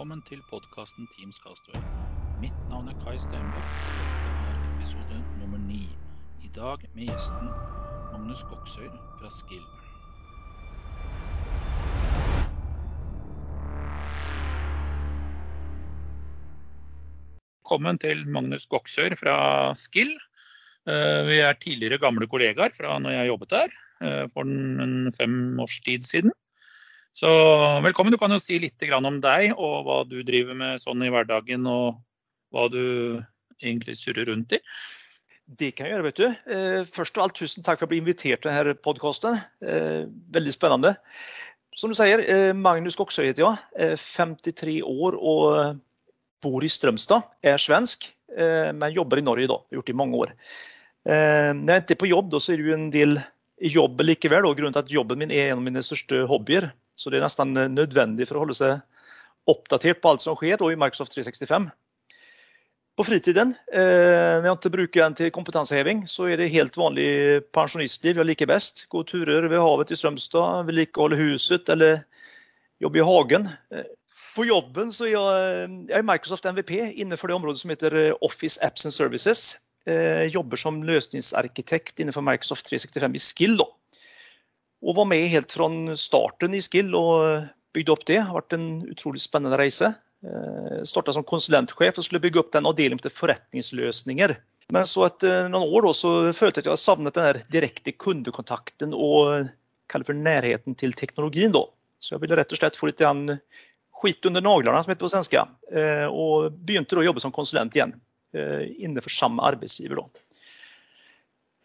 Velkommen til podkasten Teams Castaway. Mitt navn er Kai Steinberg, og dette er episode nummer ni. I dag med gjesten Magnus Goksøyr fra Skill. Velkommen til Magnus Goksøyr fra Skill. Eh, Vi er tidligere gamle kollegaer fra når jeg jobbet der eh, for fem års tid siden. Så velkommen. Du kan jo si litt om deg og hva du driver med sånn i hverdagen, og hva du egentlig surrer rundt i. Det kan jeg gjøre, vet du. Eh, Først av alt, tusen takk for å bli invitert til denne podkasten. Veldig spennende. Som du sier, eh, Magnus Goksøy heter jeg. Eh, 53 år og bor i Strømstad. Er svensk, eh, men jobber i Norge da. Har gjort det i mange år. Eh, Når jeg ikke er på jobb, så er det jo en del jobb likevel. Og grunnen til at jobben min er en av mine største hobbyer. Så det er nesten nødvendig for å holde seg oppdatert på alt som skjer i Microsoft 365. På fritiden, eh, når jeg ikke bruker den til kompetanseheving, så er det helt vanlig pensjonistliv jeg liker best. Gå turer ved havet i Strømstad, vedlikeholde huset eller jobbe i hagen. Eh, På jobben så er jeg, jeg er Microsoft MVP innenfor det området som heter eh, Office Apps and Services. Jeg jobber som løsningsarkitekt innenfor Microsoft 365 i Skill. Da. Og var med helt fra starten i Skill og bygde opp det. Det har vært en utrolig spennende reise. Eh, Starta som konsulentsjef og skulle bygge opp den avdelingen til forretningsløsninger. Men så etter noen år da, så følte jeg at jeg savnet den direkte kundekontakten og for nærheten til teknologien. Da. Så jeg ville rett og slett få litt skit under naglene, som heter på svenska. Eh, Og begynte da å jobbe som konsulent igjen eh, innenfor samme arbeidsgiver. Da.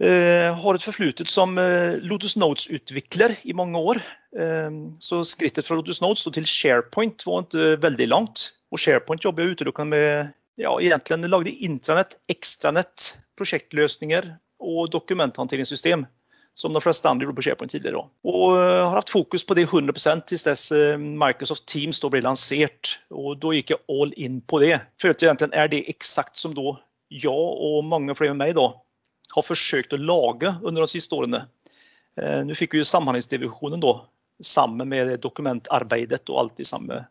Eh, Har et forflutet som eh, Lotus Notes-utvikler i mange år. Eh, Så skrittet fra Lotus Notes til SharePoint var ikke veldig langt. Og SharePoint jobber utelukkende med ja, egentlig lagde intranett, ekstranett, prosjektløsninger og dokumenthåndteringssystem. Som de fleste andre gjorde på SharePoint tidligere. Og eh, har hatt fokus på det 100% til dess eh, Microsoft Teams ble lansert. Og da gikk jeg all in på det. Følte egentlig er det eksakt som da jeg og mange flere med meg da har forsøkt å lage under de siste årene. Eh, Nå fikk vi jo Samhandlingsdivisjonen da, sammen med dokumentarbeidet og alt i samme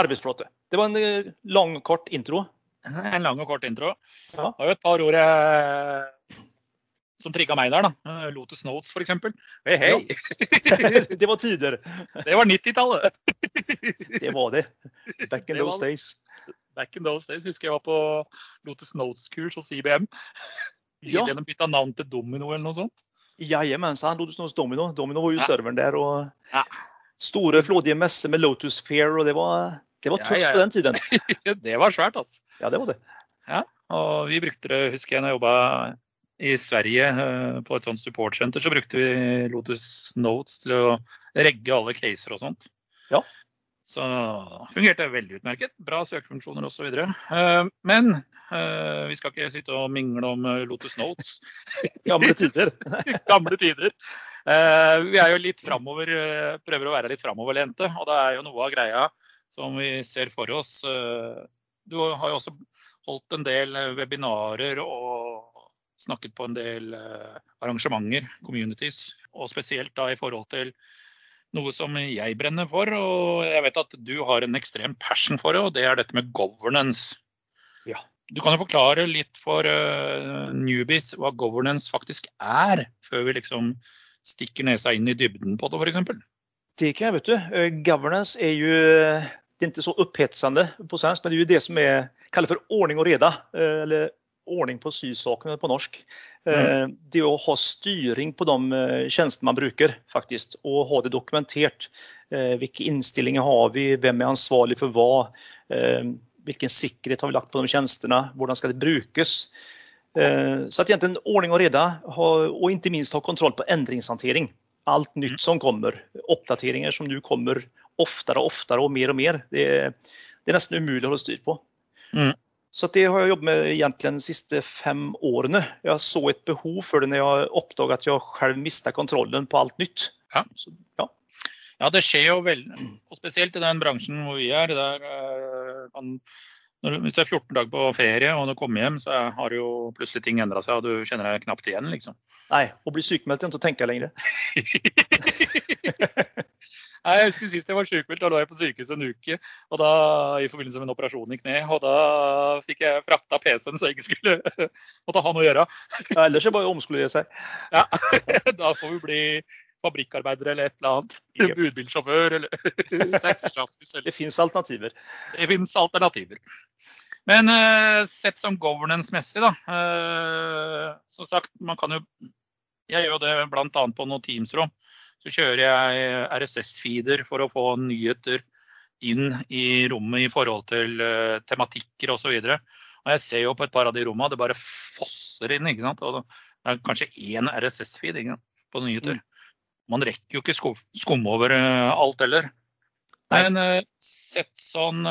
arbeidsflåte. Det var en lang lang, kort intro. En lang og kort intro. Ja. Det var jo et par ord jeg, som trigga meg der. da. Lotus Notes, f.eks. Hei, hei! det var tider. Det var 90-tallet. Det var det. Back in Det those days. Back in those days husker jeg var på Lotus Notes-kurs hos IBM. Ja. De bytta navn til Domino eller noe sånt. jajamensan. Lotus Domino. Domino var jo Ja. serveren der. og Ja. Store, flådige messer med Lotus Fair. og Det var, det var tøft ja, ja. på den tiden. Det var svært, altså. Ja, det var det. Ja, Og vi brukte det, husker jeg, når jeg jobba i Sverige eh, på et sånt supportsenter, så brukte vi Lotus Notes til å regge alle caser og sånt. Ja. Så fungerte veldig utmerket. Bra søkefunksjoner osv. Uh, men eh, vi skal ikke sitte og mingle om eh, Lotus Notes. Gamle tider. Gamle tider. Eh, vi er jo litt framover, eh, prøver å være litt framoverlente, og det er jo noe av greia som vi ser for oss. Eh, du har jo også holdt en del eh, webinarer og snakket på en del eh, arrangementer, communities, og spesielt da i forhold til noe som jeg brenner for, og jeg vet at du har en ekstrem passion for det, og det er dette med governance. Ja. Du kan jo forklare litt for uh, newbies hva governance faktisk er, før vi liksom stikker nesa inn i dybden på det, f.eks. Det kan jeg, vet du. Eh, Governance er jo det er ikke så opphetsende på svensk, men det er jo det som er kallat for ordning og reda. eh, Eller ordning på sysakene på norsk. Mm. Det å ha styring på de tjenestene man bruker, faktisk, og ha det dokumentert. Hvilke innstillinger har vi? Vem er ansvarlig for hva? Hvilken Vilken säkerhet har vi lagt på de tjenestene? Hvordan skal det brukas? Eh, Så at egentlig ordning og reda og ikke minst ha kontroll på endringshåndtering. Alt nytt som kommer, oppdateringer som nu kommer oftere og oftere og mer og mer. Det er, det er nesten umulig å holde styr på. Mm. Så det har jeg jobbet med egentlig de siste fem årene. Jeg så et behov for det når jeg oppdaget at jeg selv mistet kontrollen på alt nytt. Ja. Så, ja. Ja, det skjer jo veldig. og spesielt i den bransjen hvor vi er. Der, eh, kan, når, hvis du er 14 dager på ferie og du kommer hjem, så har jo plutselig ting endra seg, og du kjenner deg knapt igjen, liksom. Nei, å bli sykemeldt er ikke å tenke lenger. Nei, jeg husker Sist jeg var sykemeldt, da lå jeg på sykehus en uke og da, i forbindelse med en operasjon i kne. og Da fikk jeg frakta PC-en så jeg ikke skulle måtte ha noe å gjøre. Ja, ellers er det bare å omskolere seg. Ja, Da får vi bli fabrikkarbeider eller et eller annet. Yep. Budbilsjåfør eller taxisjåfør. Det fins alternativer. Det finnes alternativer. Men uh, sett som governance-messig, da. Uh, som sagt, man kan jo Jeg gjør det bl.a. på noen Teams-rom så kjører jeg RSS-feeder for å få nyheter inn i rommet i forhold til uh, tematikker osv. Jeg ser jo på et par av de rommene det bare fosser inn. ikke sant? Og det er kanskje én RSS-feed på nyheter. Man rekker jo ikke skumme over uh, alt heller. Men uh, sett sånn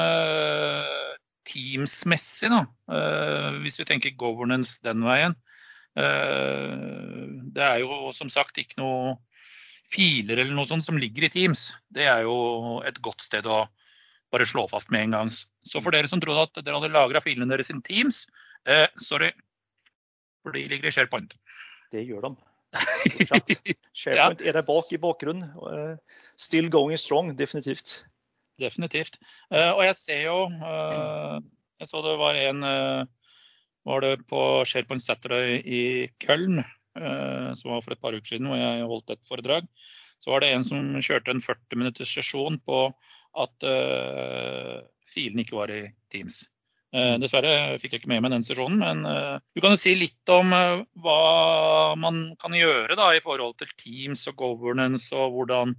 Teams-messig, da, hvis vi tenker governance den veien Det er jo som sagt ikke noe filer eller noe sånt som ligger i Teams, det er jo et godt sted å bare slå fast med en gang. Så for dere som trodde at dere hadde lagra filene deres i Teams, eh, sorry, for de ligger i SharePoint. Det gjør de. SharePoint er der bak i bakgrunnen. Eh, still going strong, definitivt. Definitivt. Eh, og jeg ser jo eh, Jeg så det var en Var det på SharePoint Saturday i Köln som var for et par uker siden, hvor jeg holdt et foredrag. Så var det en som kjørte en 40 minutters sesjon på at uh, filene ikke var i Teams. Uh, dessverre fikk jeg ikke med meg den sesjonen, men uh, du kan jo si litt om hva man kan gjøre da, i forhold til Teams og governance, og hvordan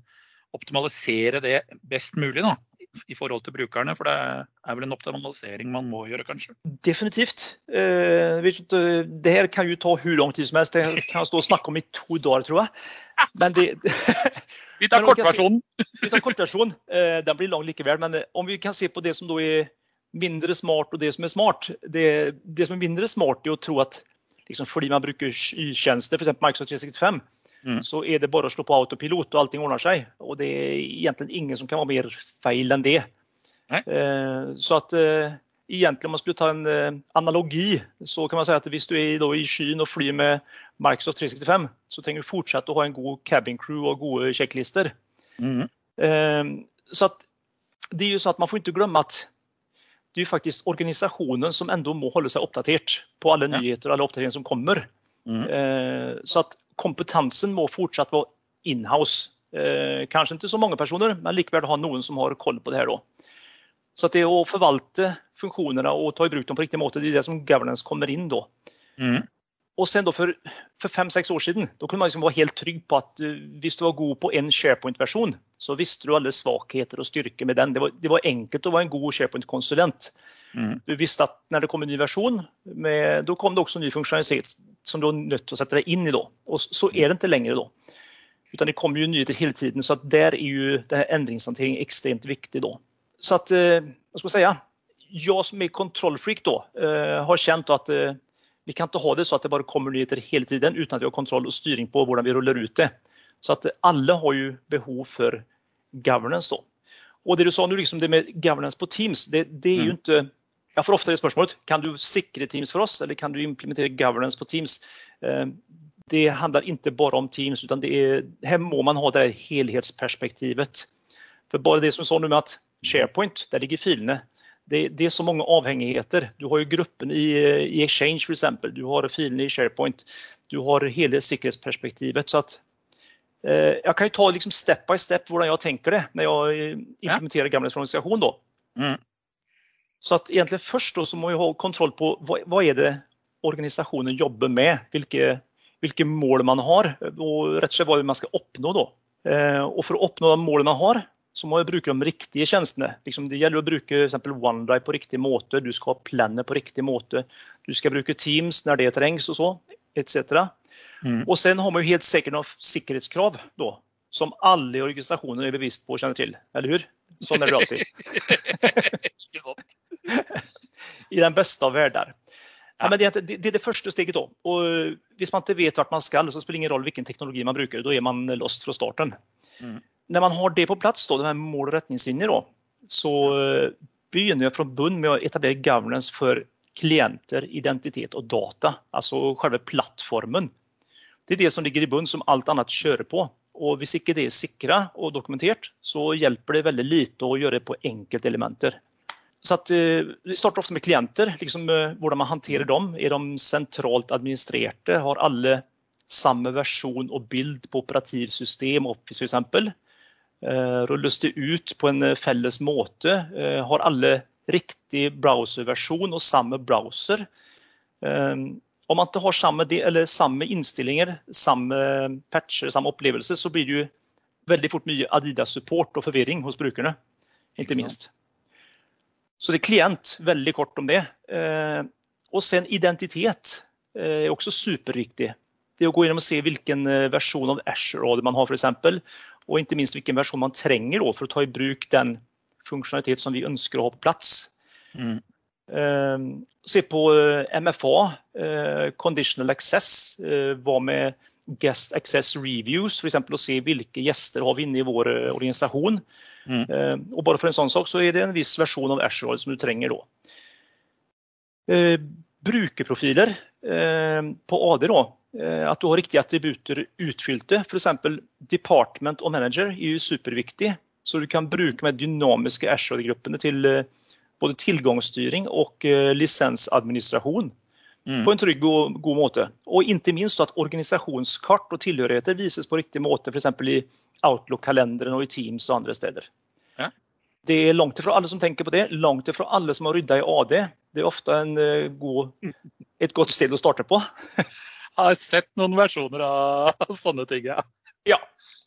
optimalisere det best mulig. da i forhold til brukerne? For det er vel en optimalisering man må gjøre, kanskje? Definitivt. Eh, det her kan jo ta hvor lang tid som helst. Det kan jeg stå og snakke om i to dager, tror jeg. Men det, vi tar kortversjonen. vi tar kortversjonen. Eh, den blir lang likevel. Men eh, om vi kan se på det som er mindre smart og det som er smart. Det, det som er mindre smart, er å tro at liksom, fordi man bruker tjenester, f.eks. Microsoft 365, Mm. så er det bare å slå på autopilot og allting ordner seg. Og det er egentlig ingen som kan være mer feil enn det. Eh, så at eh, egentlig om man skulle ta en eh, analogi, så kan man si at hvis du er i skyen og flyr med Microsoft 365, så trenger du fortsette å ha en god cabin crew og gode sjekklister. Mm. Eh, så at det er jo sånn at man får ikke glemme at det er jo faktisk organisasjonen som enda må holde seg oppdatert på alle nyheter og alle oppdateringer som kommer. Mm. Eh, så at kompetansen må fortsatt være inhouse. Eh, kanskje ikke så mange personer, men likevel ha noen som har koll på det her. Da. Så det å forvalte funksjonene og ta i bruk dem på riktig måte, det er det som governance kommer inn da. Mm. Og sen da For, for fem-seks år siden da kunne man liksom være helt trygg på at uh, hvis du var god på en SharePoint-versjon, så visste du alle svakheter og styrker med den. Det var, det var enkelt å være en god SharePoint-konsulent. Mm. Du visste at når det kom en ny versjon, med, da kom det også ny funksjonalitet som du var nødt til å sette deg inn i. Da. Og så er det ikke lenger. da. Utan det kommer jo nyheter hele tiden, så der er jo endringshåndtering ekstremt viktig. da. Så at, uh, hva skal jeg si, jeg som er kontrollfreak da, eh, har kjent at eh, vi kan ikke ha det så at det bare kommer nyheter hele tiden uten at vi har kontroll og styring på hvordan vi ruller ut det. Så at alle har jo behov for governance. da. Og det du sa nå, liksom det med governance på Teams, det, det er jo ikke mm. Jeg får ofte det spørsmålet kan du sikre Teams for oss, eller kan du implementere governance på Teams. Eh, det handler ikke bare om Teams, utan det er, her må man ha det helhetsperspektivet. For bare det som sa med at SharePoint, der ligger filene. Det, det, er så mange avhengigheter. Du har jo gruppen i, i Exchange f.eks. Du har filene i SharePoint. Du har hele sikkerhetsperspektivet. så at eh, Jeg kan jo ta liksom step by step hvordan jeg tenker det når jeg implementerer ja. Governance for organisasjon. Mm. Så at egentlig først så må vi ha kontroll på hva, hva er det organisasjonen jobber med. Hvilke, hvilke, mål man har, rett og slett hva man skal oppnå. Da. Eh, og For å oppnå de målene man har, så må vi bruke de riktige tjenestene. Liksom det gjelder å bruke OneDrive på riktig måte, du skal ha planet på riktig måte. Du skal bruke Teams når det trengs, og så, etc. Mm. Og sen har man jo helt sikkert noen sikkerhetskrav da, som alle organisasjoner er bevisst på og kjenner til. Eller hur? Sånn er det alltid. I den beste av verdener. Ja, men det, det, det, er det første steget. da. Og Hvis man ikke vet hvor man skal, så spiller det ingen rolle hvilken teknologi man bruker. Da er man lost fra starten. Mm. Når man har det på plass, da, de mål og retningslinjer, så eh, begynner jeg fra bunn med å etablere governance for klienter, identitet og data. Altså selve plattformen. Det er det som ligger i bunn, som alt annet kjører på. Og hvis ikke det er sikra og dokumentert, så hjelper det veldig lite å gjøre det på enkeltelementer. Så eh, vi starter ofte med klienter. Liksom, eh, hvordan man håndterer dem. Er de sentralt administrerte? Har alle samme versjon og bild på operativsystem, Office f.eks.? Eh, rulles det ut på en felles måte? Eh, har alle riktig browserversjon og samme browser? Eh, om man ikke har samme, eller samme innstillinger, samme patcher, samme opplevelse, så blir det jo veldig fort mye Adidas-support og forvirring hos brukerne. Ikke minst. Så det er klient, veldig kort om det. Eh, og sen identitet eh, er også superviktig. Det å gå inn og se hvilken eh, versjon av Asher man har f.eks. Og ikke minst hvilken versjon man trenger for å ta i bruk den funksjonalitet som vi ønsker å ha på plass. Mm. se på MFA, conditional access. hva med guest access reviews, f.eks. å se hvilke gjester har vi inne i vår organisasjon. Mm. Eh, og bare for en sånn sak så er det en viss versjon av Ashroyd som du trenger da. Eh, brukerprofiler eh, på AD, da, at du har riktige attributter utfylte. F.eks. department og manager er jo superviktig. Så du kan bruke med dynamiske Ashore-gruppene til både tilgangsstyring og lisensadministrasjon. Mm. på en trygg og god måte. Og ikke minst at organisasjonskart og tilhørigheter vises på riktig måte, f.eks. i Outlook-kalenderen og i Teams og andre steder. Ja. Det er langt ifra alle som tenker på det, langt ifra alle som har rydda i AD. Det er ofte en, god, et godt sted å starte på. Har sett noen versjoner av sånne ting, ja. Ja,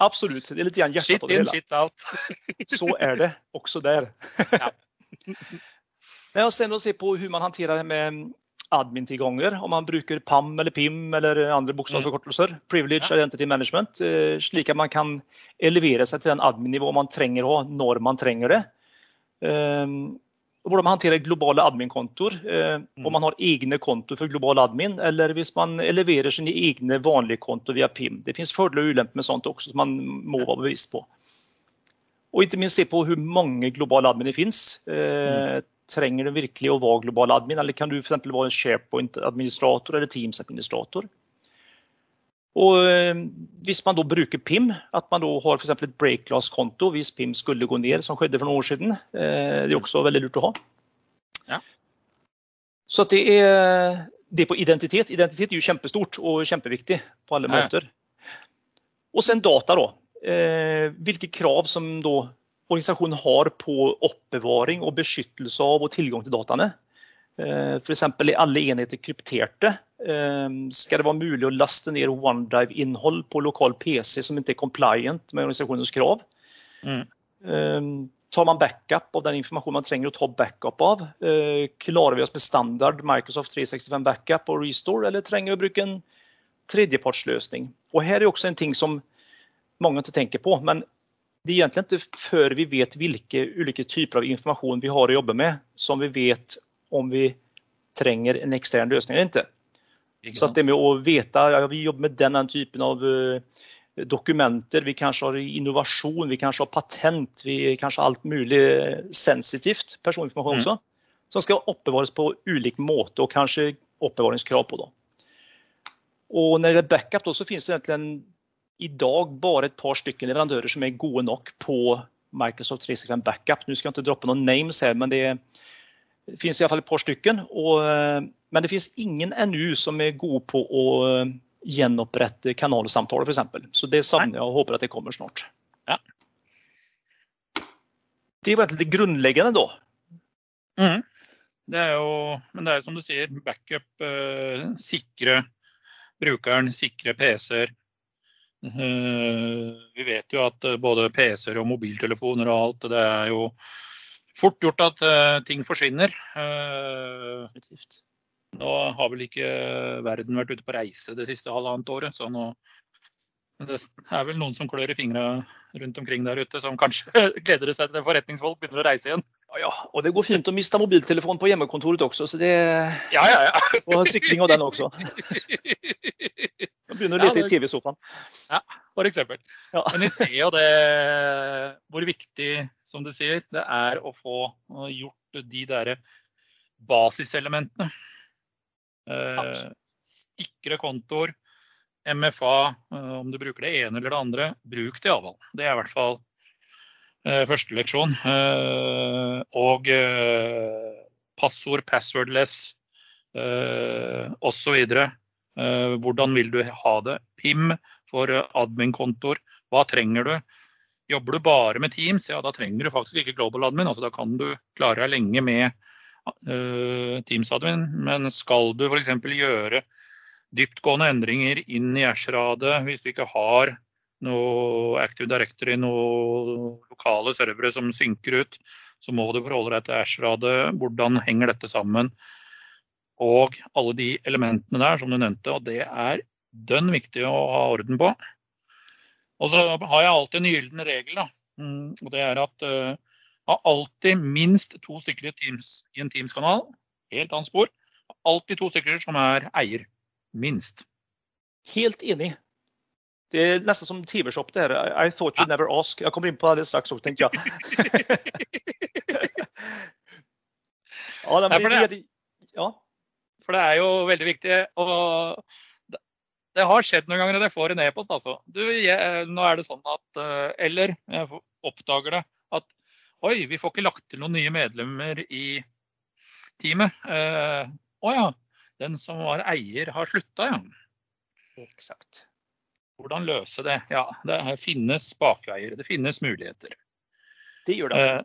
absolutt. Det er litt hjertet shit in, Shit out. Så er det også der. ja. Men sen å se på hvordan man håndterer det med admin-tilganger, om man bruker PAM eller PIM eller andre bokstavsforkortelser. Mm. Privilege ja. Identity Management. Eh, slik at man kan elevere seg til den admin-nivå man trenger å når man trenger det. Eh, hvordan man håndterer globale admin-kontoer. Eh, om man har egne kontoer for global admin, eller hvis man leverer sine egne vanlige kontoer via PIM. Det finnes fordeler og ulemper med sånt også, som man må være bevisst på. Og ikke minst se på hvor mange globale admin det finnes. Mm Trenger du virkelig å være global admin, eller kan du f.eks. være en SharePoint-administrator eller Teams-administrator? Og eh, Hvis man da bruker PIM, at man da har for et break-glass-konto hvis PIM skulle gå ned, som skjedde for noen år siden, eh, det er også veldig lurt å ha. Ja. Så det er det på identitet. Identitet er jo kjempestort og kjempeviktig på alle ja. måter. Og sen data, da. Eh, hvilke krav som da organisasjonen har på oppbevaring og beskyttelse av og tilgang til dataene. F.eks. er alle enheter krypterte. Eh, skal det være mulig å laste ned OneDrive-innhold på lokal PC som ikke er compliant med organisasjonens krav? Mm. Eh, tar man backup av den informasjonen man trenger å ta backup av? Klarer vi oss med standard Microsoft 365 backup og restore, eller trenger vi å bruke en tredjepartsløsning? Og Her er også en ting som mange ikke tenker på. men det er egentlig ikke før vi vet hvilke ulike typer av informasjon vi har å jobbe med, som vi vet om vi trenger en ekstern løsning eller ikke. Så det med å vite ja, vi jobber med denne typen av uh, dokumenter, vi kanskje har innovasjon, vi kanskje har patent, vi kanskje har alt mulig sensitivt personinformasjon mm. også, mm. som skal oppbevares på ulik måte og kanskje oppbevaringskrav på. Da. Og når det gjelder backup, da, så finnes det egentlig en i dag bare et par stykker leverandører som er gode nok på Microsoft 365 Backup. Nå skal jeg ikke droppe noen names her, men det, det finnes iallfall et par stykker. Og, men det finnes ingen NU som er gode på å gjenopprette kanalsamtaler, f.eks. Så det savner jeg og håper at det kommer snart. Ja. Det var det grunnleggende, da. Mm. Det er jo, men det er som du sier, backup, eh, sikre brukeren, sikre PC-er. Eh, vi vet jo at eh, både PC-er og mobiltelefoner og alt, det er jo fort gjort at uh, ting forsvinner. Nå har vel ikke verden vært ute på reise det siste halvannet året, så nå det er vel noen som klør i fingra rundt omkring der ute, som kanskje gleder seg til forretningsfolk begynner å reise igjen. Ja, og det går fint å miste mobiltelefonen på hjemmekontoret også, så det Ja, ja, ja. Og sikring av den også. Nå begynner å lete ja, i TV-sofaen. Ja, f.eks. Ja. Men vi ser jo det hvor viktig, som du sier, det er å få gjort de der basiselementene. Eh, sikre kontoer, MFA, om du bruker det ene eller det andre, bruk det iallfall. Det er i hvert fall første leksjon. Og passord, passwordless osv. Hvordan vil du ha det? PIM for admin-kontoer. Hva trenger du? Jobber du bare med Teams, ja da trenger du faktisk ikke Global Admin. Altså, da kan du klare deg lenge med uh, Teams Admin. Men skal du f.eks. gjøre dyptgående endringer inn i Ashradet hvis du ikke har noe Active Directory, noen lokale servere som synker ut, så må du forholde deg til Ashradet. Hvordan henger dette sammen? Og alle de elementene der som du nevnte. Og det er dønn viktig å ha orden på. Og så har jeg alltid en gyllen regel. Da. Mm, og det er at uh, ha alltid minst to stykker i, teams, i en Teams-kanal. Helt annet spor. Alltid to stykker som er eier. Minst. Helt enig. Det er nesten som TV-shop det her. I thought you never ask. Jeg kommer inn på det straks òg, tenker jeg. ja, det, for det, ja, for det er jo veldig viktig. Og det har skjedd noen ganger at jeg får en e-post. altså. Du, jeg, nå er det sånn at eh, Eller jeg oppdager det at Oi, vi får ikke lagt til noen nye medlemmer i teamet. Eh, å ja. Den som var eier, har slutta, ja. Eksakt. Hvordan løse det? Ja, det finnes bakveier. Det finnes muligheter. Det gjør det. Eh,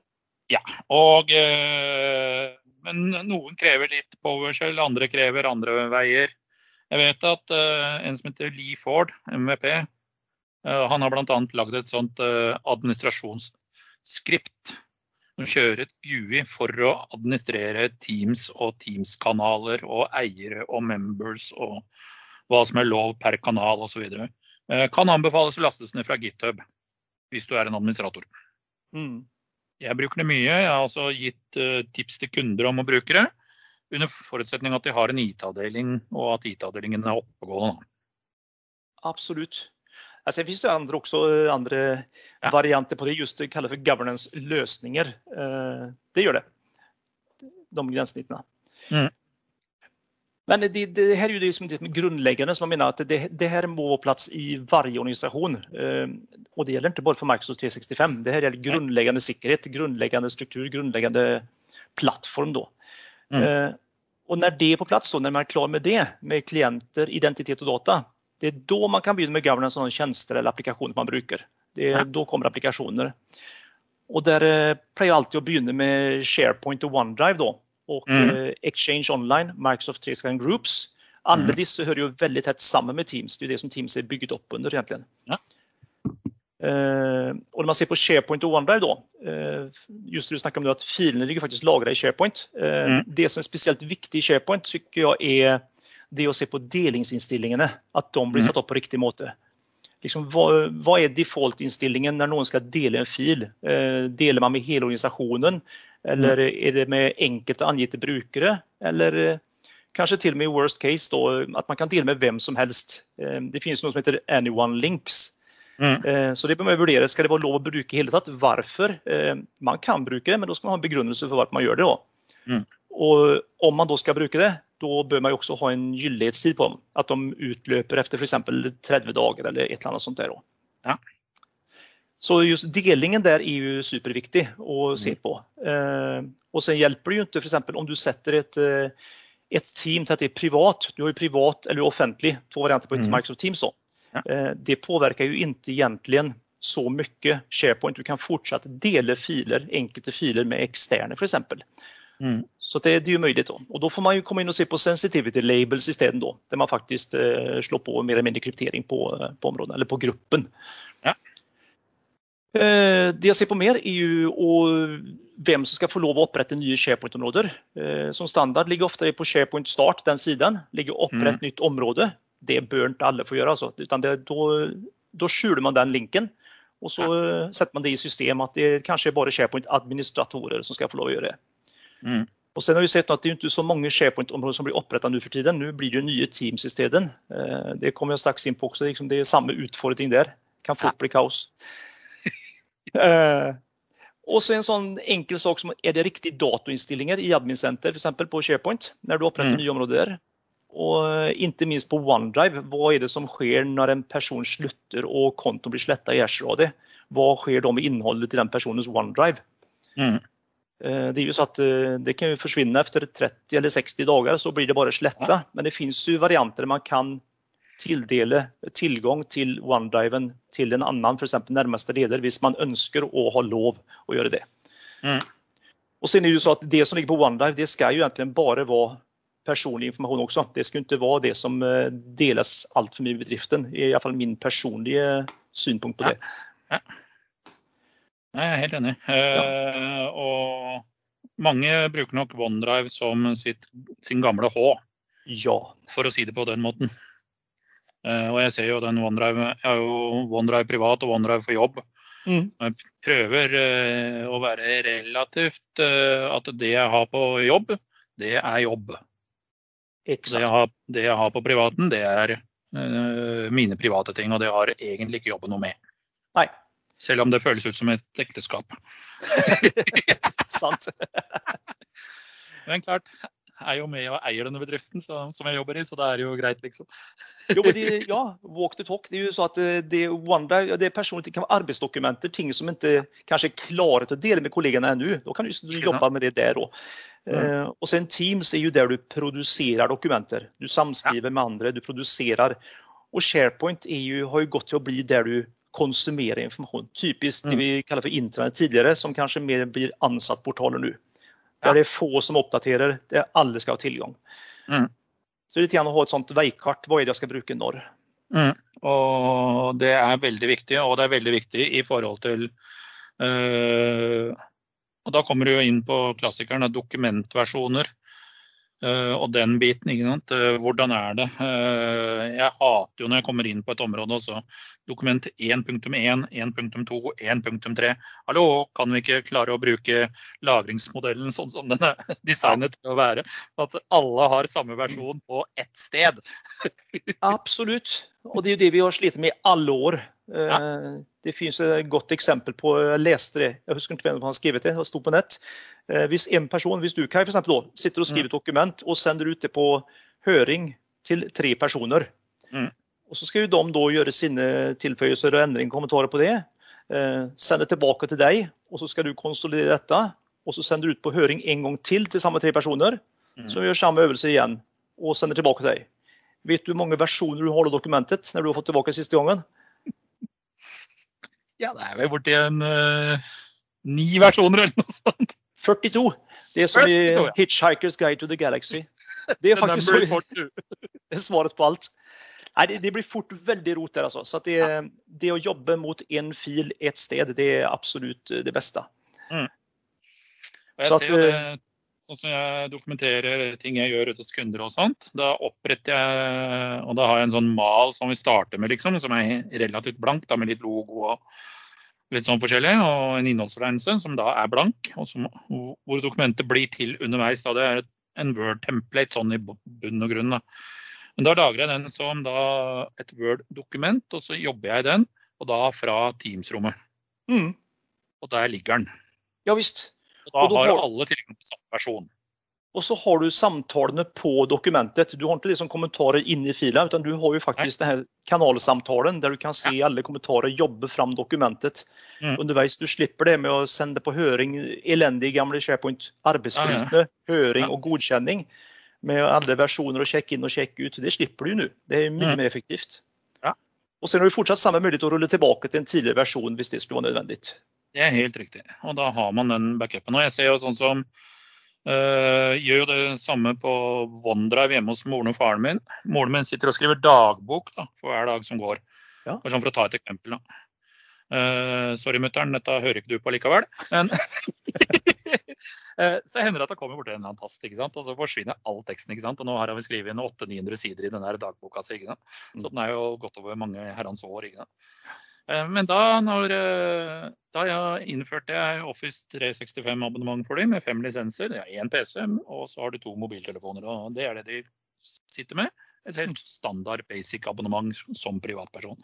ja. Og, eh, men noen krever litt PowerShell, andre krever andre veier. Jeg vet at uh, en som heter Lee Ford, MVP, eh, han har bl.a. lagd et sånt uh, administrasjonsskript. Som kjører et GUI for å administrere Teams og Teams-kanaler og eiere og members og hva som er lov per kanal osv. Kan anbefales å lastes ned fra GitHub hvis du er en administrator. Mm. Jeg bruker det mye. Jeg har også gitt tips til kunder om å bruke det. Under forutsetning at de har en IT-avdeling, og at IT-avdelingen er oppegående. Absolutt. Altså, det finnes det andre, også, andre ja. varianter på det, just det kalles for governance-lösningar. Eh, det gjør det. De grensesnittene. Mm. Men det, det, her er jo det som er grunnleggende, som jeg mener at det, det her må på plass i varje organisasjon. Eh, och det gjelder ikke bare for Microsoft 365. Det her gjelder grunnleggende sikkerhet, grunnleggende struktur, grunnleggende plattform. Då. Mm. når och när det är på plats, då, när man är klar med det, med klienter, identitet och data, det är då man kan börja med governance av tjänster eller applikationer man brukar. Det är, Då kommer applikationer. Och där eh, pleier alltid å begynne med SharePoint og OneDrive da, og mm. eh, Exchange Online, Microsoft 365 Groups. Alle mm. disse hører jo veldig tett sammen med Teams. Det er det som Teams er bygget opp under. egentlig. Ja. Uh, och när man ser på SharePoint och OneDrive då, uh, just du snackade om nu att filerna ligger faktiskt lagrade i SharePoint. Uh, mm. Det som är speciellt viktigt i SharePoint tycker jag är det å se på delingsinnstillingene, at de blir mm. satt opp på riktig måte. Liksom, hva, hva, er default-innstillingen når noen skal dele en fil? Eh, deler man med hele organisasjonen, eller mm. er det med enkelte angitte brukere? Eller eh, kanskje til og med i worst case då, at man kan dele med hvem som helst. Eh, det finnes noe som heter anyone links. Mm. Eh, så det bør man vurdere. Skal det være lov å bruke i hele tatt? Hvorfor? Eh, man kan bruke det, men da skal man ha en begrunnelse for hvorfor man gjør det. Mm. Og om man da skal bruke det, da bør man jo også ha en gyldighetstid på dem. At de utløper etter f.eks. 30 dager eller et eller annet sånt. der. Ja. Så just delingen der er jo superviktig å se mm. på. Eh, og så hjelper det jo ikke f.eks. om du setter et, et team til at det er privat. Du har jo privat eller offentlig, to varianter på et mm. Microsoft Teams. da. Eh, det påverkar ju inte egentligen så mycket SharePoint. Du kan fortsatt dela filer, enkelte filer med externer för exempel. Mm. Så det, det, är ju möjligt. Då. Och då får man ju komma in och se på sensitivity labels istället då, där man faktiskt eh, slår på mer eller mindre kryptering på, eh, på områden eller på gruppen. Ja. Eh, det jeg ser på mer er jo hvem som skal få lov å opprette nye SharePoint-områder. Eh, som standard ligger ofte på SharePoint start, den siden. ligger opprett mm. nytt område det bør ikke alle få gjøre. Altså. da, skjuler man den linken. Og så setter man det i system at det kanskje er bare SharePoint-administratorer som skal få lov å gjøre det. Mm. Og sen har vi sett at det er ikke så mange SharePoint-områder som blir opprettet nå for tiden. Nå blir det jo nye Teams i stedet. Eh, det kommer jeg straks inn på også. Liksom, det er samme utfordring der. Kan fort bli kaos. uh, og så en sånn enkel sak som er det riktige datoinnstillinger i Admin Center, f.eks. på SharePoint, når du oppretter mm. nye områder der. Og ikke minst på OneDrive, hva er det som skjer når en person slutter og kontoen blir sletta i AshRAD? Hva skjer da med innholdet i den personens OneDrive? Mm. Det er jo så at det kan forsvinne etter 30 eller 60 dager, så blir det bare sletta. Men det finnes jo varianter man kan tildele tilgang til OneDriven til en annen, f.eks. nærmeste leder, hvis man ønsker å ha lov å gjøre det. Mm. Og så er Det jo så at det som ligger på OneDrive, det skal jo egentlig bare være personlig informasjon også. Det skulle ikke være det som deles altfor mye i bedriften. I hvert fall min personlige synpunkt på det. Ja. Ja. Jeg er helt enig. Ja. og mange bruker nok OneDrive som sitt, sin gamle H, ja. for å si det på den måten. og jeg ser jo den OneDrive Jeg har jo OneDrive privat og OneDrive for jobb. Mm. Jeg prøver å være relativt at det jeg har på jobb, det er jobb. Det jeg, har, det jeg har på privaten, det er mine private ting. Og det har egentlig ikke jobben noe med. Nei. Selv om det føles ut som et ekteskap. Sant. Men klart, er jo med og eier denne bedriften så, som jeg jobber i, så det er jo greit, liksom. jo, men det, ja, walk the talk. Det er jo så at det, OneDrive, det er personlig, det kan være arbeidsdokumenter, ting som ikke kanskje er klare til å dele med kollegene ennå. Da kan du jobbe med det der òg. Mm. Uh, og sen Teams er jo der du produserer dokumenter. Du samskriver ja. med andre, du produserer. Og SharePoint jo, har jo gått til å bli der du konsumerer informasjon. Typisk det vi kaller for intranett tidligere, som kanskje mer blir ansattportaler nå. Der det er få som oppdaterer, der alle skal ha tilgang. Mm. Så det er litt igjen å ha et sånt veikart. Hva er det jeg skal bruke når? Mm. Og det er veldig viktig, og det er veldig viktig i forhold til øh, Og da kommer du jo inn på klassikeren av dokumentversjoner. Uh, og den biten. ikke sant? Uh, hvordan er det? Uh, jeg hater jo når jeg kommer inn på et område og så dokument 1.1, 1.2, 1.3. Hallo, kan vi ikke klare å bruke lagringsmodellen sånn som den er designet til å være? At alle har samme versjon på ett sted. Absolutt. Og det er jo det vi har slitt med i alle år. Ja. Det finnes et godt eksempel på Jeg leste det, jeg husker ikke hvem som har skrevet det, det sto på nett. Hvis en person, hvis du Kai, for eksempel, da, sitter og skriver et dokument og sender ut det på høring til tre personer. Mm. Og Så skal jo de da gjøre sine tilføyelser og endringer kommentarer på det. Sende tilbake til deg, og så skal du konsolidere dette. Og så sender du ut på høring en gang til til samme tre personer. Mm. Som gjør samme øvelse igjen og sender tilbake til deg. Vet du hvor mange versjoner du har av dokumentet når du har fått tilbake siste gangen? Ja, det er vel borti en uh, ni versjoner eller noe sånt. 42. Det er som 42, i ja. 'Hitchhiker's Guide to the Galaxy'. Det er faktisk det er svaret på alt. Nei, det, det, blir fort veldig rot der. Altså. Så det, det, å jobbe mot én fil ett sted, det er absolutt det beste. Mm. Og jeg så ser jo det, sånn som jeg dokumenterer ting jeg gjør ute hos kunder og sånt. Da oppretter jeg Og da har jeg en sånn mal som vi starter med, liksom, som er relativt blank, da, med litt logo og litt sånn forskjellig. Og en innholdsfortegnelse som da er blank, og som, hvor dokumentet blir til underveis. Da det er en Word-template sånn i bunn og grunn. Da. Men da lager jeg den som da et Word-dokument, og så jobber jeg den. Og da fra Teams-rommet. Mm. Og der ligger den. Ja visst. Og da og har har... alle tilgang på samme versjon. Og så har du samtalene på dokumentet. Du har ikke liksom kommentarer inne i filen, utan du har jo faktisk denne kanalsamtalen der du kan se alle kommentarer jobbe fram dokumentet mm. underveis. Du slipper det med å sende på høring elendig gamle SharePoint. Arbeidsflytende, ja, ja. høring og godkjenning med alle versjoner og sjekke inn og sjekke ut. Det slipper du jo nå. Det er mye mm. mer effektivt. Ja. Og så har du fortsatt samme mulighet til å rulle tilbake til en tidligere versjon hvis det skulle være nødvendig. Det er helt riktig. Og da har man den backupen. Og jeg ser jo sånn som øh, gjør jo det samme på OneDrive hjemme hos moren og faren min. Moren min sitter og skriver dagbok da, for hver dag som går. Ja. For, sånn for å ta et eksempel. da. Uh, sorry, mutter'n, dette hører ikke du på likevel. Men så hender det at det kommer borti en eller annen tast, ikke sant? og så forsvinner all teksten. ikke sant? Og nå har vi skrevet inn 800-900 sider i denne dagboka si. ikke sant? Så den er jo gått over mange herrens år. ikke sant? Men da, når, da jeg innførte jeg Office 365-abonnement for dem med fem lisenser. Det er én PC, og så har du to mobiltelefoner. og Det er det de sitter med. Et helt standard basic-abonnement som privatperson.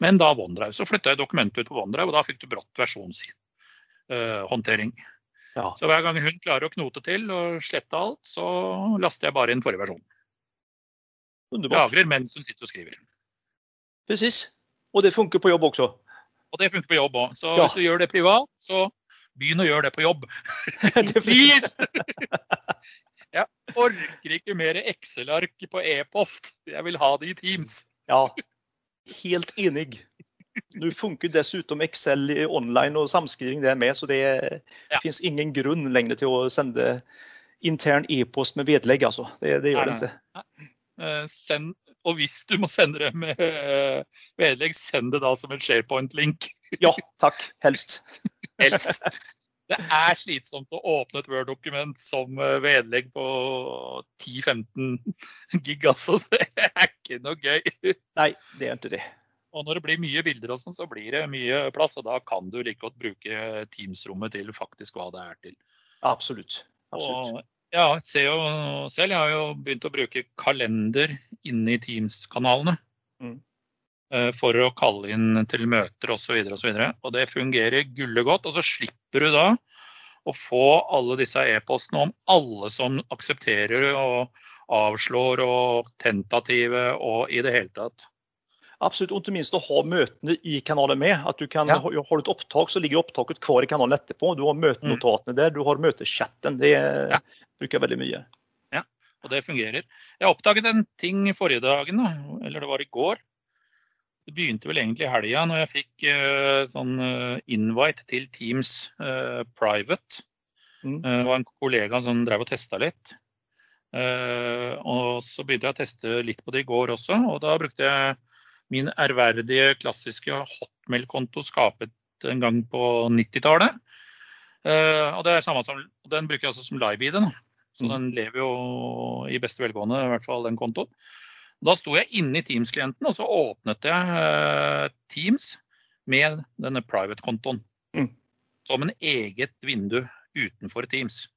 Men da OneDrive. Så flytta jeg dokumentet ut på OneDrive, og da fikk du brått versjonshåndtering. Uh, ja. Så hver gang hun klarer å knote til og slette alt, så laster jeg bare inn forrige versjon. Underbart. Lagrer mens hun sitter og skriver. Precis. Og det funker på jobb også. Og det funker på jobb òg. Så Ja. hvis du gjør det privat, så begynn å gjøre det på jobb. Please! Jeg orker ikke mer Excel-ark på e-post. Jeg vil ha det i Teams. Ja, helt enig. Nå funker dessutom Excel online og samskriving der med, så det Ja. fins ingen grunn lenger til å sende intern e-post med vedlegg. Altså. Det, det gjør det ikke. Nei. Send, og hvis du må sende det med eh, vedlegg, send det da som en SharePoint-link. Ja, takk. Helst. Helst. Det er slitsomt å åpne et Word-dokument som eh, vedlegg på 10-15 gig. Altså. Det er ikke noe gøy. Nei, det er ikke det. Og når det blir mye bilder, og sånn, så blir det mye plass. Og da kan du like godt bruke Teams-rommet til faktisk hva det er til. Absolutt. Absolutt. Og, ja, jeg ser jo selv, jeg har jo begynt å bruke kalender inne i Teams-kanalene. Mm. eh, For å kalle inn til møter osv. Og, så videre, og det fungerer gullegodt. Og så slipper du da å få alle disse e-postene om alle som aksepterer og avslår og tentative og i det hele tatt. Absolutt, og ikke minst å ha møtene i kanalen med. At du kan, Ja. Har du et opptak, så ligger opptaket kvar i kanalen etterpå. Du har møtenotatene der, du har møtechatten. Det Ja. bruker veldig mye. Ja, Og det fungerer. Jeg oppdaget en ting forrige dagen, da, eller det var i går. Det begynte vel egentlig i helga når jeg fikk uh, sånn uh, invite til Teams uh, private. Mm. Det var en kollega som drev og testa litt. Og så begynte jeg å teste litt på det i går også, og da brukte jeg min ærverdige, klassiske hotmail-konto skapet en gang på 90-tallet. Uh, og det er samme som, Den bruker jeg også som live-ID. Så Mm. den lever jo i beste velgående, i hvert fall den kontoen. Da sto jeg inne i Teams-klienten, og så åpnet jeg uh, Teams med denne private-kontoen. Mm. Som en eget vindu utenfor Teams.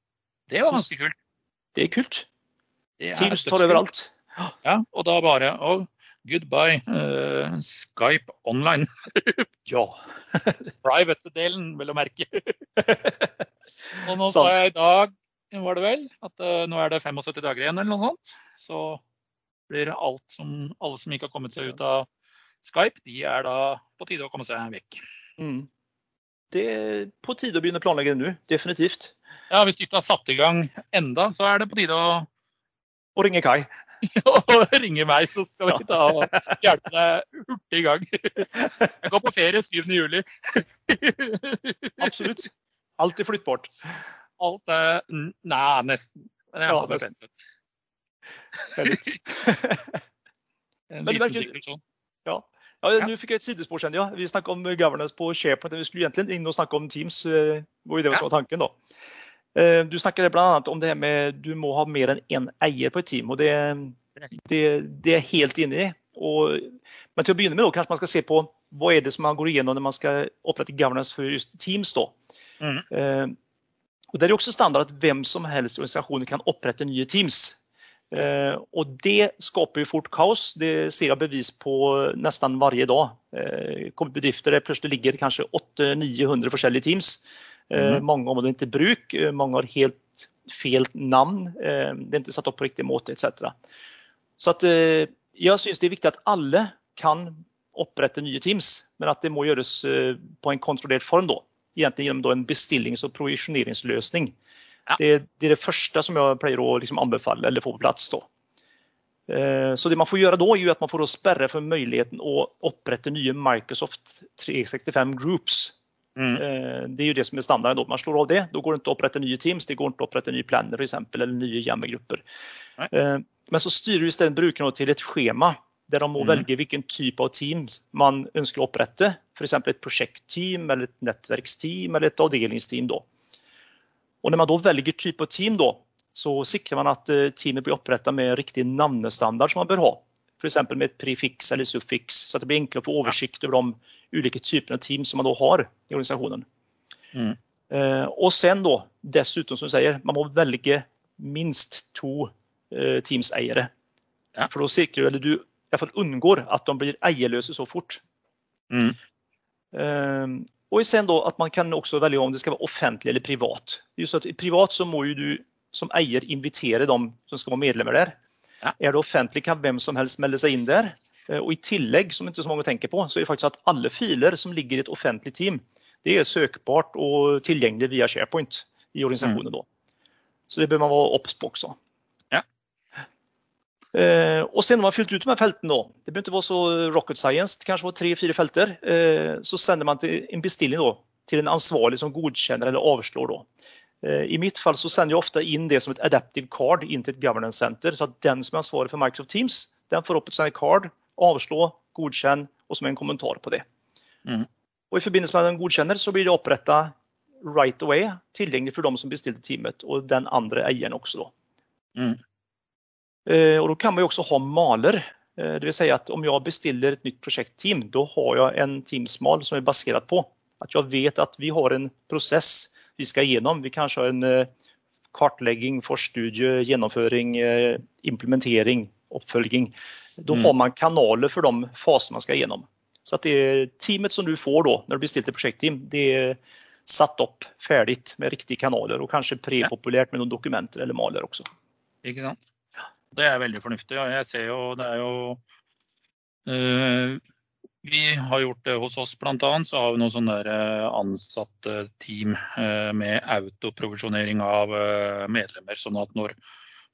Det var ganske kult. Det er kult. Det er Teams tar overalt. Ja, og da bare oh, goodbye, Uh, Skype online. Ja. Private-delen, vel å merke. Og nå sa jeg i dag, var det vel, at uh, nå er det 75 dager igjen eller noe sånt. Så blir alt som, alle som ikke har kommet seg ut av Skype, de er da på tide å komme seg vekk. Mm. Det er på tide å begynne å planlegge det nå. Definitivt. Ja, Hvis du ikke har satt i gang enda, så er det på tide å, Å ringe Kai. å ringe meg, så skal vi ta og hjelpe deg hurtig i gang. Jeg går på ferie 7. juli. Absolutt. Alt er flyttbart. Alt er Nei, nesten. Men jeg Ja, har nesten. nesten. En liten digresjon. Ja. Ja, Nå fikk jeg et sidespor. kjenner jeg. Vi snakket om governance på SharePoint. Vi skulle egentlig inn og snakke om Teams. hvor var det var tanken da. Eh, Du snakker bl.a. om det her med du må ha mer enn én eier på et team. og Det, det, det er jeg helt inne i. Og, men til å begynne med da, kanskje man skal se på hva er det som man går igjennom når man skal opprette governance for just Teams. da. Mm. Eh, og Det er også standard at hvem som helst i organisasjonen kan opprette nye Teams. Eh, og Det skaper jo fort kaos. Det ser jeg bevis på nesten hver dag. Eh, bedrifter der plutselig ligger kanskje 800-900 forskjellige Teams. Mhm. Mange områder ikke i bruk, eh, mange har helt feil navn. Eh, det er ikke satt opp på riktig måte etc. Så at, jeg syns det er viktig at alle kan opprette nye Teams, men at det må gjøres på en kontrollert form. da. Egentlig gjennom en bestillings- og provisjoneringsløsning. Ja. Det, det er det første som jeg pleier å liksom anbefale eller få på plass. da. Så det man får gjøre da, er at man får sperre for muligheten å opprette nye Microsoft 365 Groups. Mm. Eh, Det er jo det som er standarden. da. Man slår av det. Da går det ikke å opprette nye Teams, det går ikke å opprette nye planer for eksempel, eller nye hjemmegrupper. Nei. Eh, Men så styrer isteden brukerne til et skjema der de må mm. velge hvilken type av team man ønsker å opprette. F.eks. et prosjektteam, eller et nettverksteam eller et avdelingsteam. Da. Og når man da velger type av team, da, så sikrer man at eh, teamet blir opprettet med riktig navnestandard som man bør ha. F.eks. med et prefiks eller suffiks, så det blir enklere å få oversikt over de ulike typene av team som man da har i organisasjonen. Mm. Eh, og sen da, dessuten som du sier, man må velge minst to eh, teamseiere. Ja. For da sikrer du, eller du i hvert fall unngår at de blir eierløse så fort. Mm. Eh, og sen da at man kan også velge om det skal være offentlig eller privat. Just at i privat så må jo du som eier invitere dem som skal være medlemmer der. Er det offentlig, kan hvem som helst melde seg inn der. Eh, og I tillegg, som ikke så mange tenker på, så er det faktisk at alle filer som ligger i et offentlig team, det er søkbart og tilgjengelig via SharePoint i organisasjonen. Mm. Så det bør man være obs på også. Ja. Eh, og sen når man har fylt ut de her feltene, da, det bør ikke være så rocket science, det kanskje var tre-fire felter, eh, så sender man en bestilling da, til en ansvarlig som godkjenner eller avslår. Da. Eh, I mitt fall så sender jeg ofte inn det som et adaptive card inn til et governance center. Så at den som er ansvarlig for Microsoft Teams, den får opp et sånt card, avslå, godkjenn, og som en kommentar på det. Mm. Og I forbindelse med den godkjenner så blir det oppretta right away, tilgjengelig for dem som bestilte teamet, og den andre eieren også. Da. Mm. Eh, og Da kan man jo også ha maler. Eh, det vil si at Om jeg bestiller et nytt prosjektteam, da har jeg en Teams-mal som er basert på at jeg vet at vi har en prosess vi skal gjennom. Vi kanskje har en kartlegging kartlegging, forstudie, gjennomføring, eh, implementering, oppfølging. Da mm. har man kanaler for de fasene man skal gjennom. Så at det teamet som du får da, når du bestiller prosjektteam, det er satt opp ferdig med riktige kanaler og kanskje prepopulert med noen dokumenter eller maler også. Ikke sant. Det er veldig fornuftig. Jeg ser jo det er jo øh, vi har gjort det hos oss bl.a. Så har vi noen sånne eh, ansatte team eh, med autoprovisjonering av eh, medlemmer. Sånn at når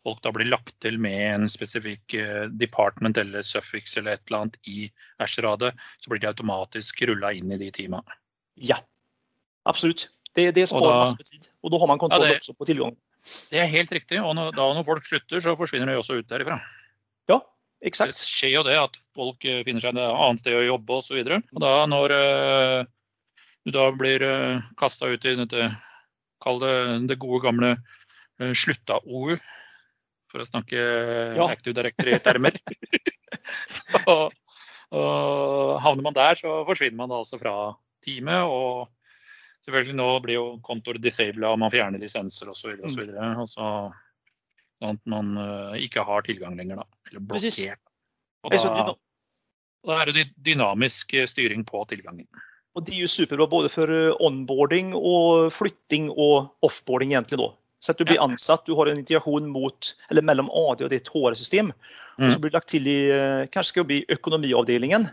folk da blir lagt til med en spesifikk department eller suffix eller et eller annet i Ashradet, så blir de automatisk rulla inn i de teama. Ja, absolutt. Det, det sparer masse tid. Og da har man kontroll ja, det, også på tilgangen. Det er helt riktig. Og når, da når folk slutter, så forsvinner de også ut derifra. Ja, Exakt. Det skjer jo det at folk eh, finner seg et annet sted å jobbe osv. Da når uh, du da blir uh, eh, kasta ut i dette, kall det det gode gamle uh, slutta-OU, for å snakke ja. Active Directory-termer, så og havner man der, så forsvinner man da også fra teamet. og Selvfølgelig nå blir jo kontor disabla, og man fjerner lisenser osv. Mm. Sånn at man uh, ikke har tilgang lenger, da. Eller blokkert. Og da, da, er det dynamisk eh, styring på tilgangen. Og Det er jo superbra både for eh, onboarding og flytting og offboarding. egentlig da. Så at du blir ansatt, du har en integrasjon mot, eller mellom AD og ditt HR-system. Mm. Og så blir det lagt til i kanskje skal det bli økonomiavdelingen.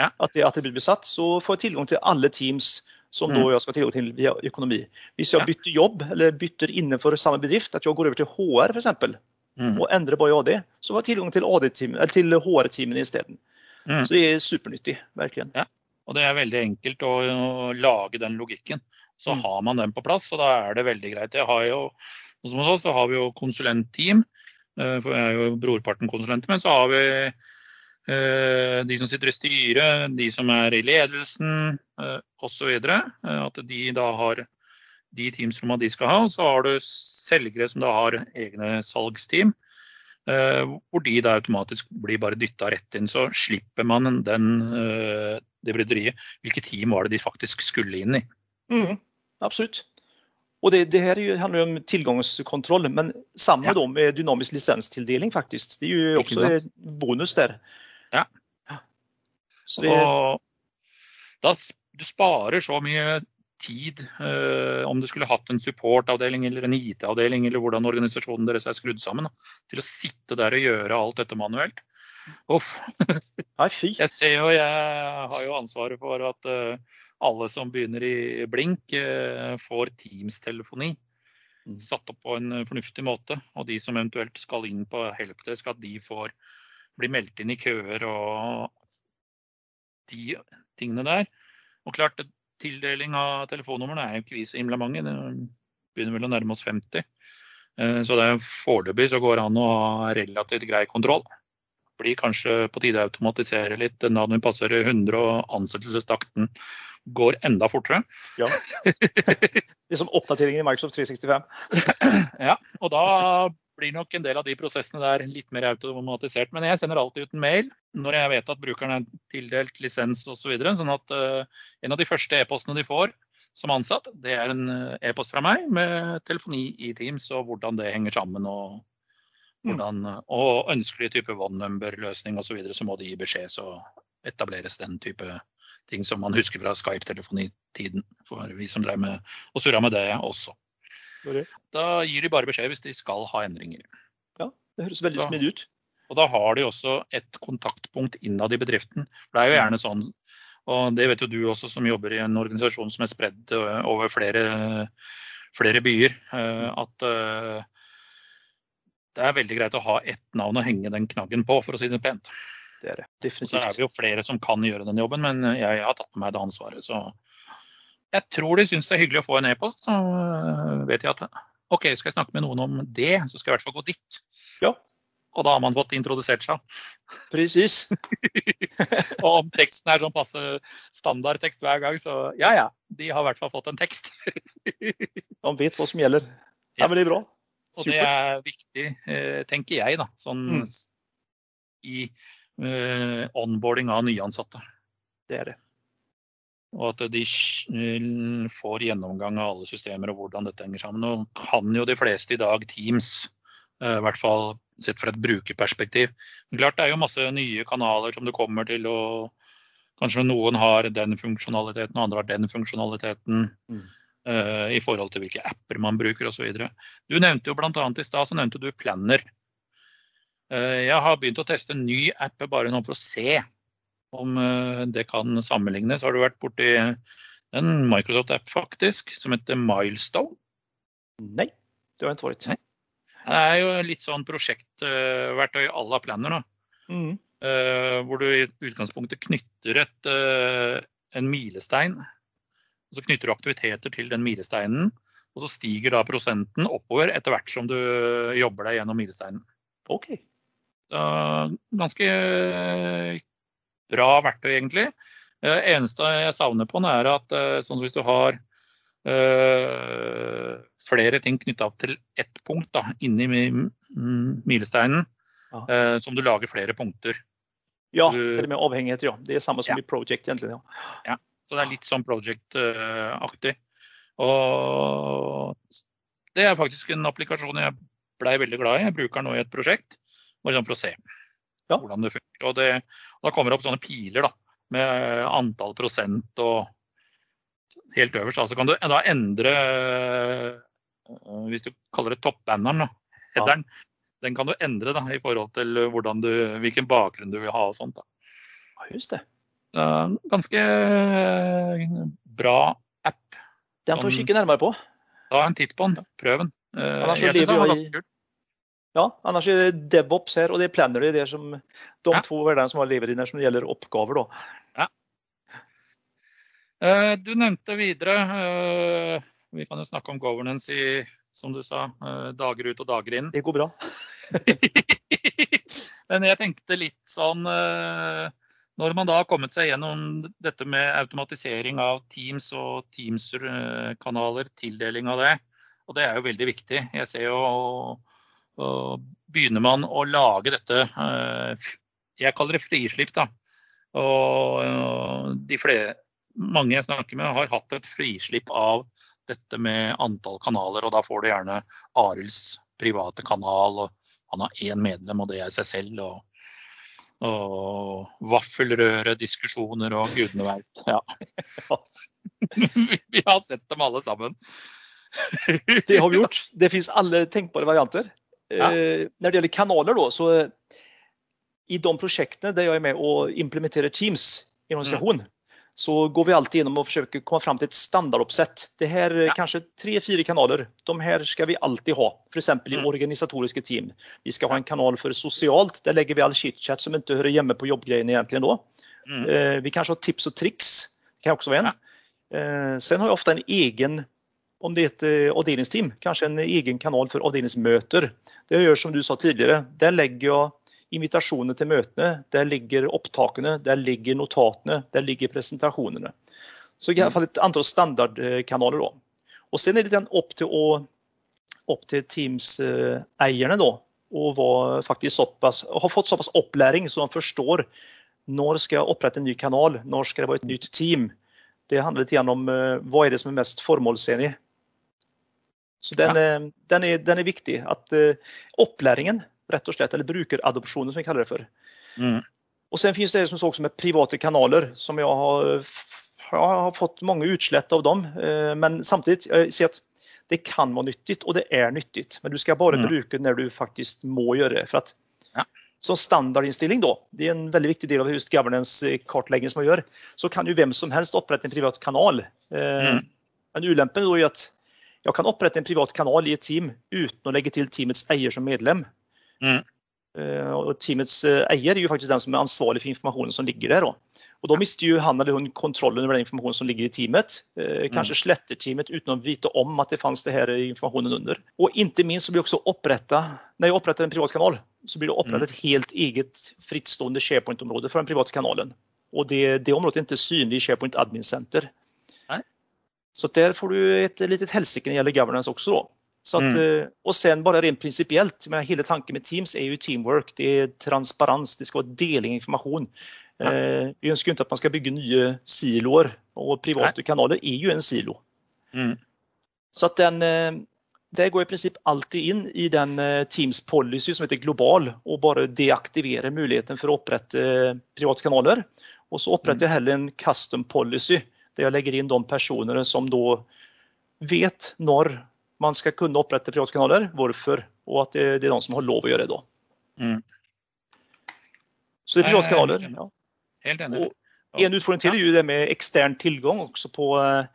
Ja. At, det, at det blir besatt. Så får jeg tilgang til alle Teams som mm. då jag ska ha tillgång till via ekonomi. Hvis jeg bytter jobb eller bytter innenfor samme bedrift, at jeg går over til HR f.eks. Mm. og endrer bare AD, så får jeg tilgang til, til HR-teamene isteden. Mm. Så det er supernyttig, virkelig. Ja. Og det er veldig enkelt å, å lage den logikken. Så mm. har man den på plass, og da er det veldig greit. Jeg har jo, som hos oss så har vi jo konsulentteam, eh, for jeg er jo brorparten konsulenter, men så har vi de som sitter i styret, de som er i ledelsen eh, osv. Eh, at de da har de teamsrommene de skal ha. Og så har du selgere som da har egne salgsteam. Hvor de da automatisk blir bare dytta rett inn. Så slipper man den, det bryderiet. Hvilke team var det de faktisk skulle inn i? Mm, absolutt. Og det, det handler jo om tilgangskontroll, men samme ja. med dynamisk lisenstildeling, faktisk. Det er jo også bonus der. Ja. Det... Og da, du sparer så mye tid eh, om du skulle hatt en supportavdeling eller en IT-avdeling eller hvordan organisasjonen deres er skrudd sammen, da, til å sitte der og gjøre alt dette manuelt. Uff. Jeg ser jo, jeg har jo ansvaret for at uh, alle som begynner i blink, uh, får Teams-telefoni mm. satt opp på en fornuftig måte. Og de som eventuelt skal inn på helpdesk, at de får blir meldt inn i køer og de tingene der. Og klart, tildeling av telefonnumrene er jo ikke vi så himla mange. Det begynner vel å nærme oss 50. Eh, så det er foreløpig så går det an å ha relativt grei kontroll. Blir kanskje på tide å automatisere litt den dagen vi passer 100 og ansettelsestakten går enda fortere. Ja. Liksom oppdateringen i Microsoft 365. ja, og da blir nok en del av de prosessene der litt mer automatisert. Men jeg sender alltid ut en mail når jeg vet at brukeren er tildelt lisens osv. Så videre, sånn at uh, en av de første e-postene de får som ansatt, det er en eh, e-post fra meg med telefoni i Teams og hvordan det henger sammen. Og, mm. hvordan, og ønskelig type one number-løsning osv. Så, videre, så må de gi beskjed, så etableres den type ting som man husker fra Skype-telefonitiden. For vi som drev med og surra med det også. Da gir de bare beskjed hvis de skal ha endringer. Ja, det høres veldig smidig ut. Og da har de også et kontaktpunkt innad i bedriften. For det er jo gjerne sånn, og det vet jo du også som jobber i en organisasjon som er spredd over flere, flere byer, at det er veldig greit å ha ett navn å henge den knaggen på, for å si det pent. Det er det, definitivt. Så er det jo flere som kan gjøre den jobben, men jeg, har tatt på meg det ansvaret. Så jeg tror de syns det er hyggelig å få en e-post. Så vet jeg at OK, skal jeg snakke med noen om det, så skal jeg i hvert fall gå dit. Ja. Og da har man fått introdusert seg. Precis. og om teksten er sånn passe standardtekst hver gang, så ja ja, de har i hvert fall fått en tekst. man vet hva som gjelder. Ja, men det er bra. Og det er viktig, eh, tenker jeg, da, sånn mm. i uh, onboarding av nyansatte. Det er det. Og at de eh, får gjennomgang av alle systemer og hvordan dette henger sammen. Nå kan jo de fleste i dag Teams, i hvert fall sett fra et brukerperspektiv. Men klart Det er jo masse nye kanaler som du kommer til, og kanskje noen har den funksjonaliteten, og andre har den funksjonaliteten. Mm. Uh, i forhold til hvilke apper man bruker osv. Du nevnte jo bl.a. i stad så nevnte du Planner. Uh, jeg har begynt å teste en ny app bare nå for å se om eh, det kan sammenlignes. Har du vært borti en Microsoft-app faktisk, som heter Milestone? Nei, det har ikke vært. Nei. Det er jo litt sånn prosjektverktøy à la Planner. Da. Mm. Hvor du i utgangspunktet knytter et, en milestein og så knytter du aktiviteter til den milesteinen. Og så stiger da prosenten oppover etter hvert som du jobber deg gjennom milesteinen. Ok. Så, ganske eh, bra verktøy, egentlig. Det eh, eneste jeg savner på den, er at eh, sånn hvis du har øh, flere ting knytta til ett punkt da, inni milesteinen, ja. øh, som du lager flere punkter. Ja, det er med avhengighet, ja. Det er samme som ja. i Project, egentlig. Ja. ja. Så det er litt sånn project-aktig. Og det er faktisk en applikasjon jeg blei veldig glad i. Jeg bruker den nå i et prosjekt for å se ja. hvordan det funker. Og, det, og da kommer det opp sånne piler da, med antall prosent og helt øverst. Altså kan du da endre Hvis du kaller det toppbanneren, headeren, ja. den kan du endre da, i forhold til du, hvilken bakgrunn du vil ha og sånt. da. Ja, just det. Ganske eh, bra app. Den får vi kikke nærmere på. Ta en titt på den. Prøv den. Ja, jeg synes den var ganske kul. Ja, annars er det DevOps her, og det er Planner. Det er som de ja. to verdiene som har livet ditt som gjelder oppgaver. Da. Ja. Eh, du nevnte videre Vi kan jo snakke om governance i, som du sa, dager ut og dager inn. Det går bra. Men jeg tenkte litt sånn når man da har kommet seg gjennom dette med automatisering av Teams og Teams-kanaler, tildeling av det, og det er jo veldig viktig. Jeg ser jo og Begynner man å lage dette eh, Jeg kaller det frislipp, da. Og de flere, mange jeg snakker med, har hatt et frislipp av dette med antall kanaler. Og da får du gjerne Arilds private kanal, og han har én medlem, og det er seg selv. og og vaffelrøre, diskusjoner og gudene veit. Ja. vi har sett dem alle sammen. det har vi gjort. Det finnes alle tenkbare varianter. Ja. Eh, det gjelder kanaler, da, så i de prosjektene der jeg er med og implementerer Teams i en organisasjon, mm så går vi alltid gjennom og forsøker komme fram til et standardoppsett. Det her er ja. kanskje tre-fire kanaler. De her skal vi alltid ha, f.eks. i mm. organisatoriske team. Vi skal ha en kanal for sosialt. Der legger vi all chit-chat som ikke hører hjemme på jobbgreiene egentlig da. Mm. Eh, vi kanskje har tips og triks. Det kan også være en. Ja. Eh, sen har jeg ofte en egen om det er et eh, avdelingsteam, kanskje en egen kanal for avdelingsmøter. Det jeg gjør som du sa tidligere, der legger jeg invitasjoner til møtene, der ligger opptakene, der ligger notatene, der ligger presentasjonene. Så i hvert fall et antall standardkanaler. da. Og så er det opp til, opp til Teams-eierne da, å såpass, ha fått såpass opplæring så de forstår når skal jeg opprette en ny kanal, når skal det være et nytt team. Det handler litt om uh, hva er det som er mest formålsenlig. Så den, ja. den, er, den er, viktig. At uh, opplæringen rett og slett, eller brukeradopsjonen som vi kaller det for. Mm. Och sen finns det som också med private kanaler som jag har, jag har fått mange utslett av dem. Eh, men samtidig, jeg ser at det kan være nyttigt og det er nyttigt. Men du skal bare mm. bruke når du faktisk må gjøre det. For at ja. som standardinnstilling, da, det er en veldig viktig del av just governance-kartlegging som man gjør, så kan jo hvem som helst opprette en privat kanal. Mm. Men ulempen er at jeg kan opprette en privat kanal i et team uten å legge til teamets eier som medlem. Mm. Og teamets eier er jo faktisk den som er ansvarlig for informasjonen som ligger der. Og Da mister jo han eller hun kontrollen over den informasjonen som ligger i teamet. Kanskje sletter teamet uten å vite om at det fanns det her informasjonen under. Og ikke minst så blir også opprettet, når jeg oppretter en privat kanal, så blir det opprettet et helt eget frittstående SharePoint-område for den private kanalen. Og det, det området er ikke synlig i SharePoint Admin Center. Så der får du et litet helsike når det gjelder governance også. Da. Så at, mm. Og sen bare rent prinsipielt, hele tanken med Teams er jo teamwork. Det er transparens, det skal være deling av informasjon. Ja. Eh, vi ønsker ikke at man skal bygge nye siloer, og private Nei. kanaler er jo en silo. Mm. Så at den, eh, det går i prinsipp alltid inn i den eh, Teams policy som heter global, og bare deaktiverer muligheten for å opprette private kanaler. Og så oppretter jeg heller en custom policy, der jeg legger inn de personene som da vet når man skal kunne opprette private kanaler, hvorfor, og at det, er de som har lov å gjøre det da. Mm. Så det er private kanaler. Ja. Og en utfordring til er jo det med ekstern tilgang også på eh,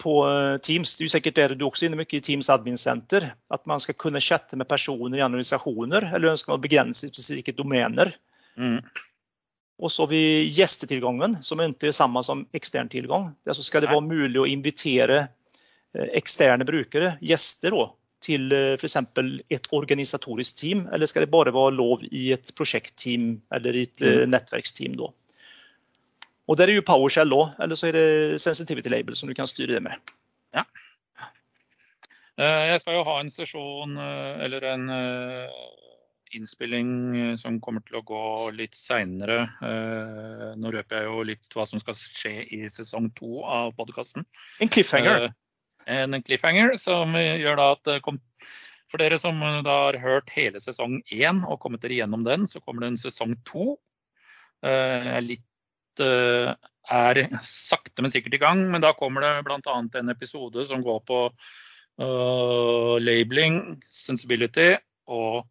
på eh, Teams. Det är säkert det du också är inne mycket i Teams Admin Center. Att man ska kunna chatta med personer i organisationer eller önskar man begränsa specifika domäner. Mm. Och så har vi gjestetilgangen, som endte det samme som ekstern tilgang. Det vara skal det være mulig å invitere eksterne brukere, gjester, da, til f.eks. et organisatorisk team eller skal det bare være lov i et prosjektteam eller i et mm. nettverksteam? da? Og der er jo PowerShell òg, eller så er det sensitivity label som du kan styre det med. Ja. Eh, jeg skal jo ha en sesjon eh, eller en eh, innspilling som kommer til å gå litt seinere. Nå røper jeg jo litt hva som skal skje i sesong to av podkasten. En cliffhanger? En cliffhanger som gjør da at for dere som da har hørt hele sesong én og kommet dere gjennom den, så kommer det en sesong to. Jeg er litt Eh, er sakte, men sikkert i gang. Men da kommer det bl.a. en episode som går på uh, labeling, sensibility og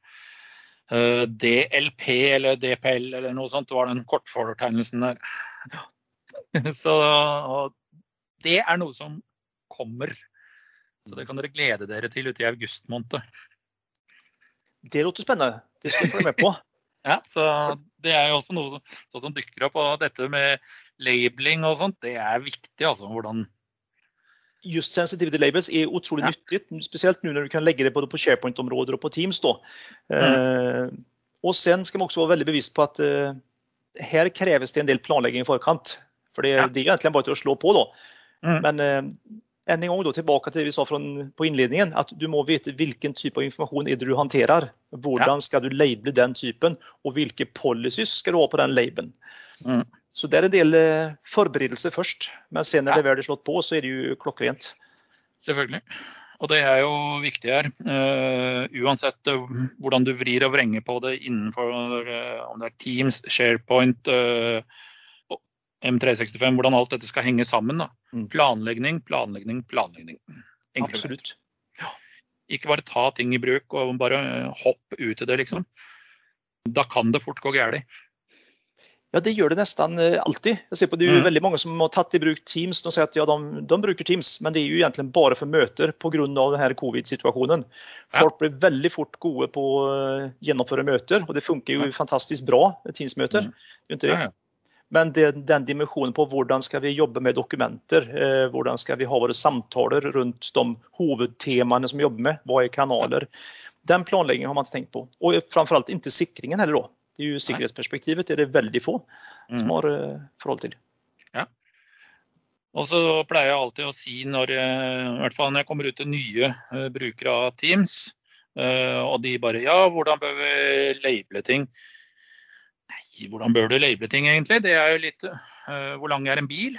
DLP eller DPL eller noe sånt. Var den kortfortegnelsen der. Så det er noe som kommer. Så det kan dere glede dere til ute i august måned. Det låter spennende. Det skal jeg følge med på. Ja, så Det er jo også noe som, som dukker opp. Og dette med labeling og sånt, det er viktig. altså hvordan Just sensitivity labels er utrolig ja. nyttig, spesielt nå når du kan legge det både på SharePoint-områder og på Teams. Mm. Eh, og sen skal man også være veldig bevisst på at eh, her kreves det en del planlegging i forkant. For det, ja. det er egentlig bare til å slå på. da. Mm. Men eh, en gang da, tilbake til det vi sa fra, på innledningen, at du må vite hvilken typ av informasjon er det du håndterer. Hvordan skal du label den typen og hvilke policies skal du ha på den labelen. Mm. Så det er en del forberedelser først. men sen når det er är slått på så er det jo klokkerent. Selvfølgelig. Og det er jo viktig her. Uh, uansett uh, hvordan du vrir og vrenger på det innenfor uh, om det er Teams, SharePoint, M365, hvordan alt dette skal henge sammen. Da. Mm. Planlegging, planlegging, planlegging. Enkelt. Absolutt. Ja. Ikke bare ta ting i bruk og bare hopp ut i det, liksom. Da kan det fort gå galt. Ja, det gjør det nesten eh, alltid. Jeg ser på Det er jo mm. veldig mange som har tatt i bruk Teams. De sier at ja, de, de bruker Teams, men det er jo egentlig bare for møter pga. covid-situasjonen. Folk blir veldig fort gode på å gjennomføre møter, og det funker jo fantastisk bra, Teams-møter. Mm. Ja, ja. Men det, den dimensjonen på hvordan skal vi jobbe med dokumenter, eh, hvordan skal vi ha våre samtaler rundt de hovedtemaene som vi jobber med, hva er kanaler, den planleggingen har man ikke tenkt på. Og framfor alt ikke sikringen heller. da. Det er jo Sikkerhetsperspektivet det er det veldig få som mm. har eh, forhold til. Ja. Og så pleier jeg alltid å si når jeg, i hvert fall når jeg kommer ut til nye uh, brukere av Teams, og de bare Ja, hvordan bør vi label ting? Nei, hvordan bør du label ting, egentlig? Det er jo litt Hvor lang er en bil?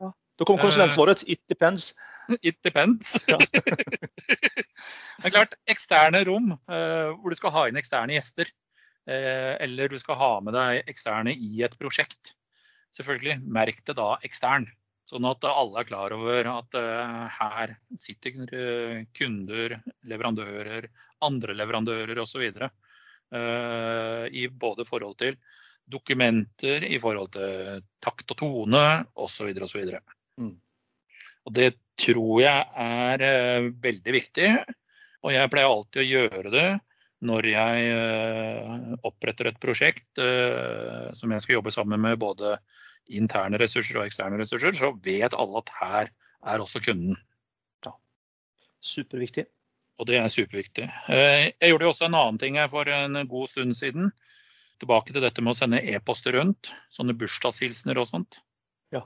Ja. Da kommer konsulentsvaret. It depends. It depends. Ja. det er klart, eksterne rom hvor du skal ha inn eksterne gjester. Uh, eller du skal ha med deg eksterne i et prosjekt. Selvfølgelig, merk det da ekstern. Sånn at alle er klar over at uh, her sitter kunder, leverandører, andre leverandører osv. I både forhold til dokumenter, i forhold til takt og tone osv. osv. Mm. Og det tror jeg er veldig viktig. Og jeg pleier alltid å gjøre det når jeg uh, oppretter et prosjekt som jeg skal jobbe sammen med både interne ressurser og eksterne ressurser, så vet alle at her er også kunden. Ja. Superviktig. Og det er superviktig. Jeg gjorde jo også en annen ting her for en god stund siden tilbake til dette med å sende e-poster rundt. Sånne bursdagshilsener og sånt. Ja.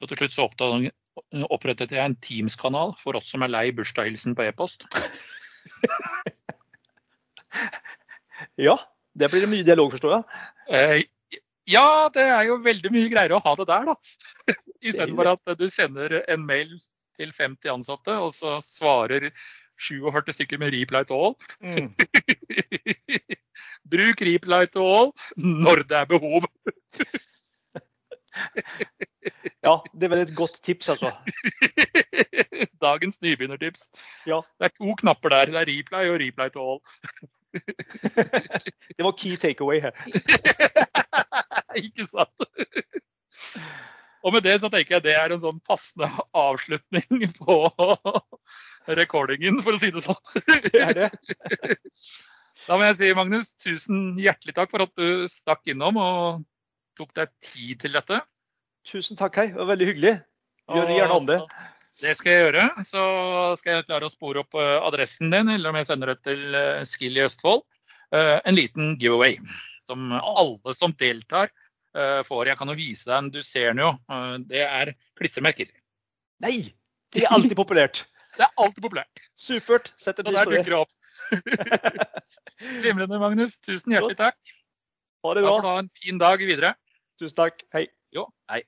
Og til slutt så opprettet jeg en Teams-kanal for oss som er lei bursdagshilsen på e-post. ja, det blir mye dialog, forstår jeg. Eh, ja, det er jo veldig mye greiere å ha det der, da. Istedenfor at du sender en mail til 50 ansatte, og så svarer 47 stykker med Reply to all. Mm. Bruk Reply to all når det er behov. ja, det er vel et godt tips, altså. Dagens nybegynnertips. Ja. Det er to knapper der. Det er Reply og Reply to all. det var key takeaway her. Ikke sant? Og med det så tenker jeg det er en sånn passende avslutning på recordingen, for å si det sånn. Det er det. Da må jeg si, Magnus, tusen hjertelig takk for at du stakk innom og tok deg tid til dette. Tusen takk, hei. Det var veldig hyggelig. Gjør gjerne om det. Det skal jeg gjøre. Så skal jeg klare å spore opp eh, adressen din, eller om jeg sender det til eh, Skill i Østfold. Eh, en liten giveaway som alle som deltar får. Jeg kan jo vise deg den. Du ser den jo. Det er klistremerker. Nei! Det er alltid populært. Det er alltid populært. Supert. Setter pris på det. opp. Glimrende, Magnus. Tusen hjertelig takk. Ha det bra. Da får du ha en fin dag videre. Tusen takk. Hei. Jo, hei.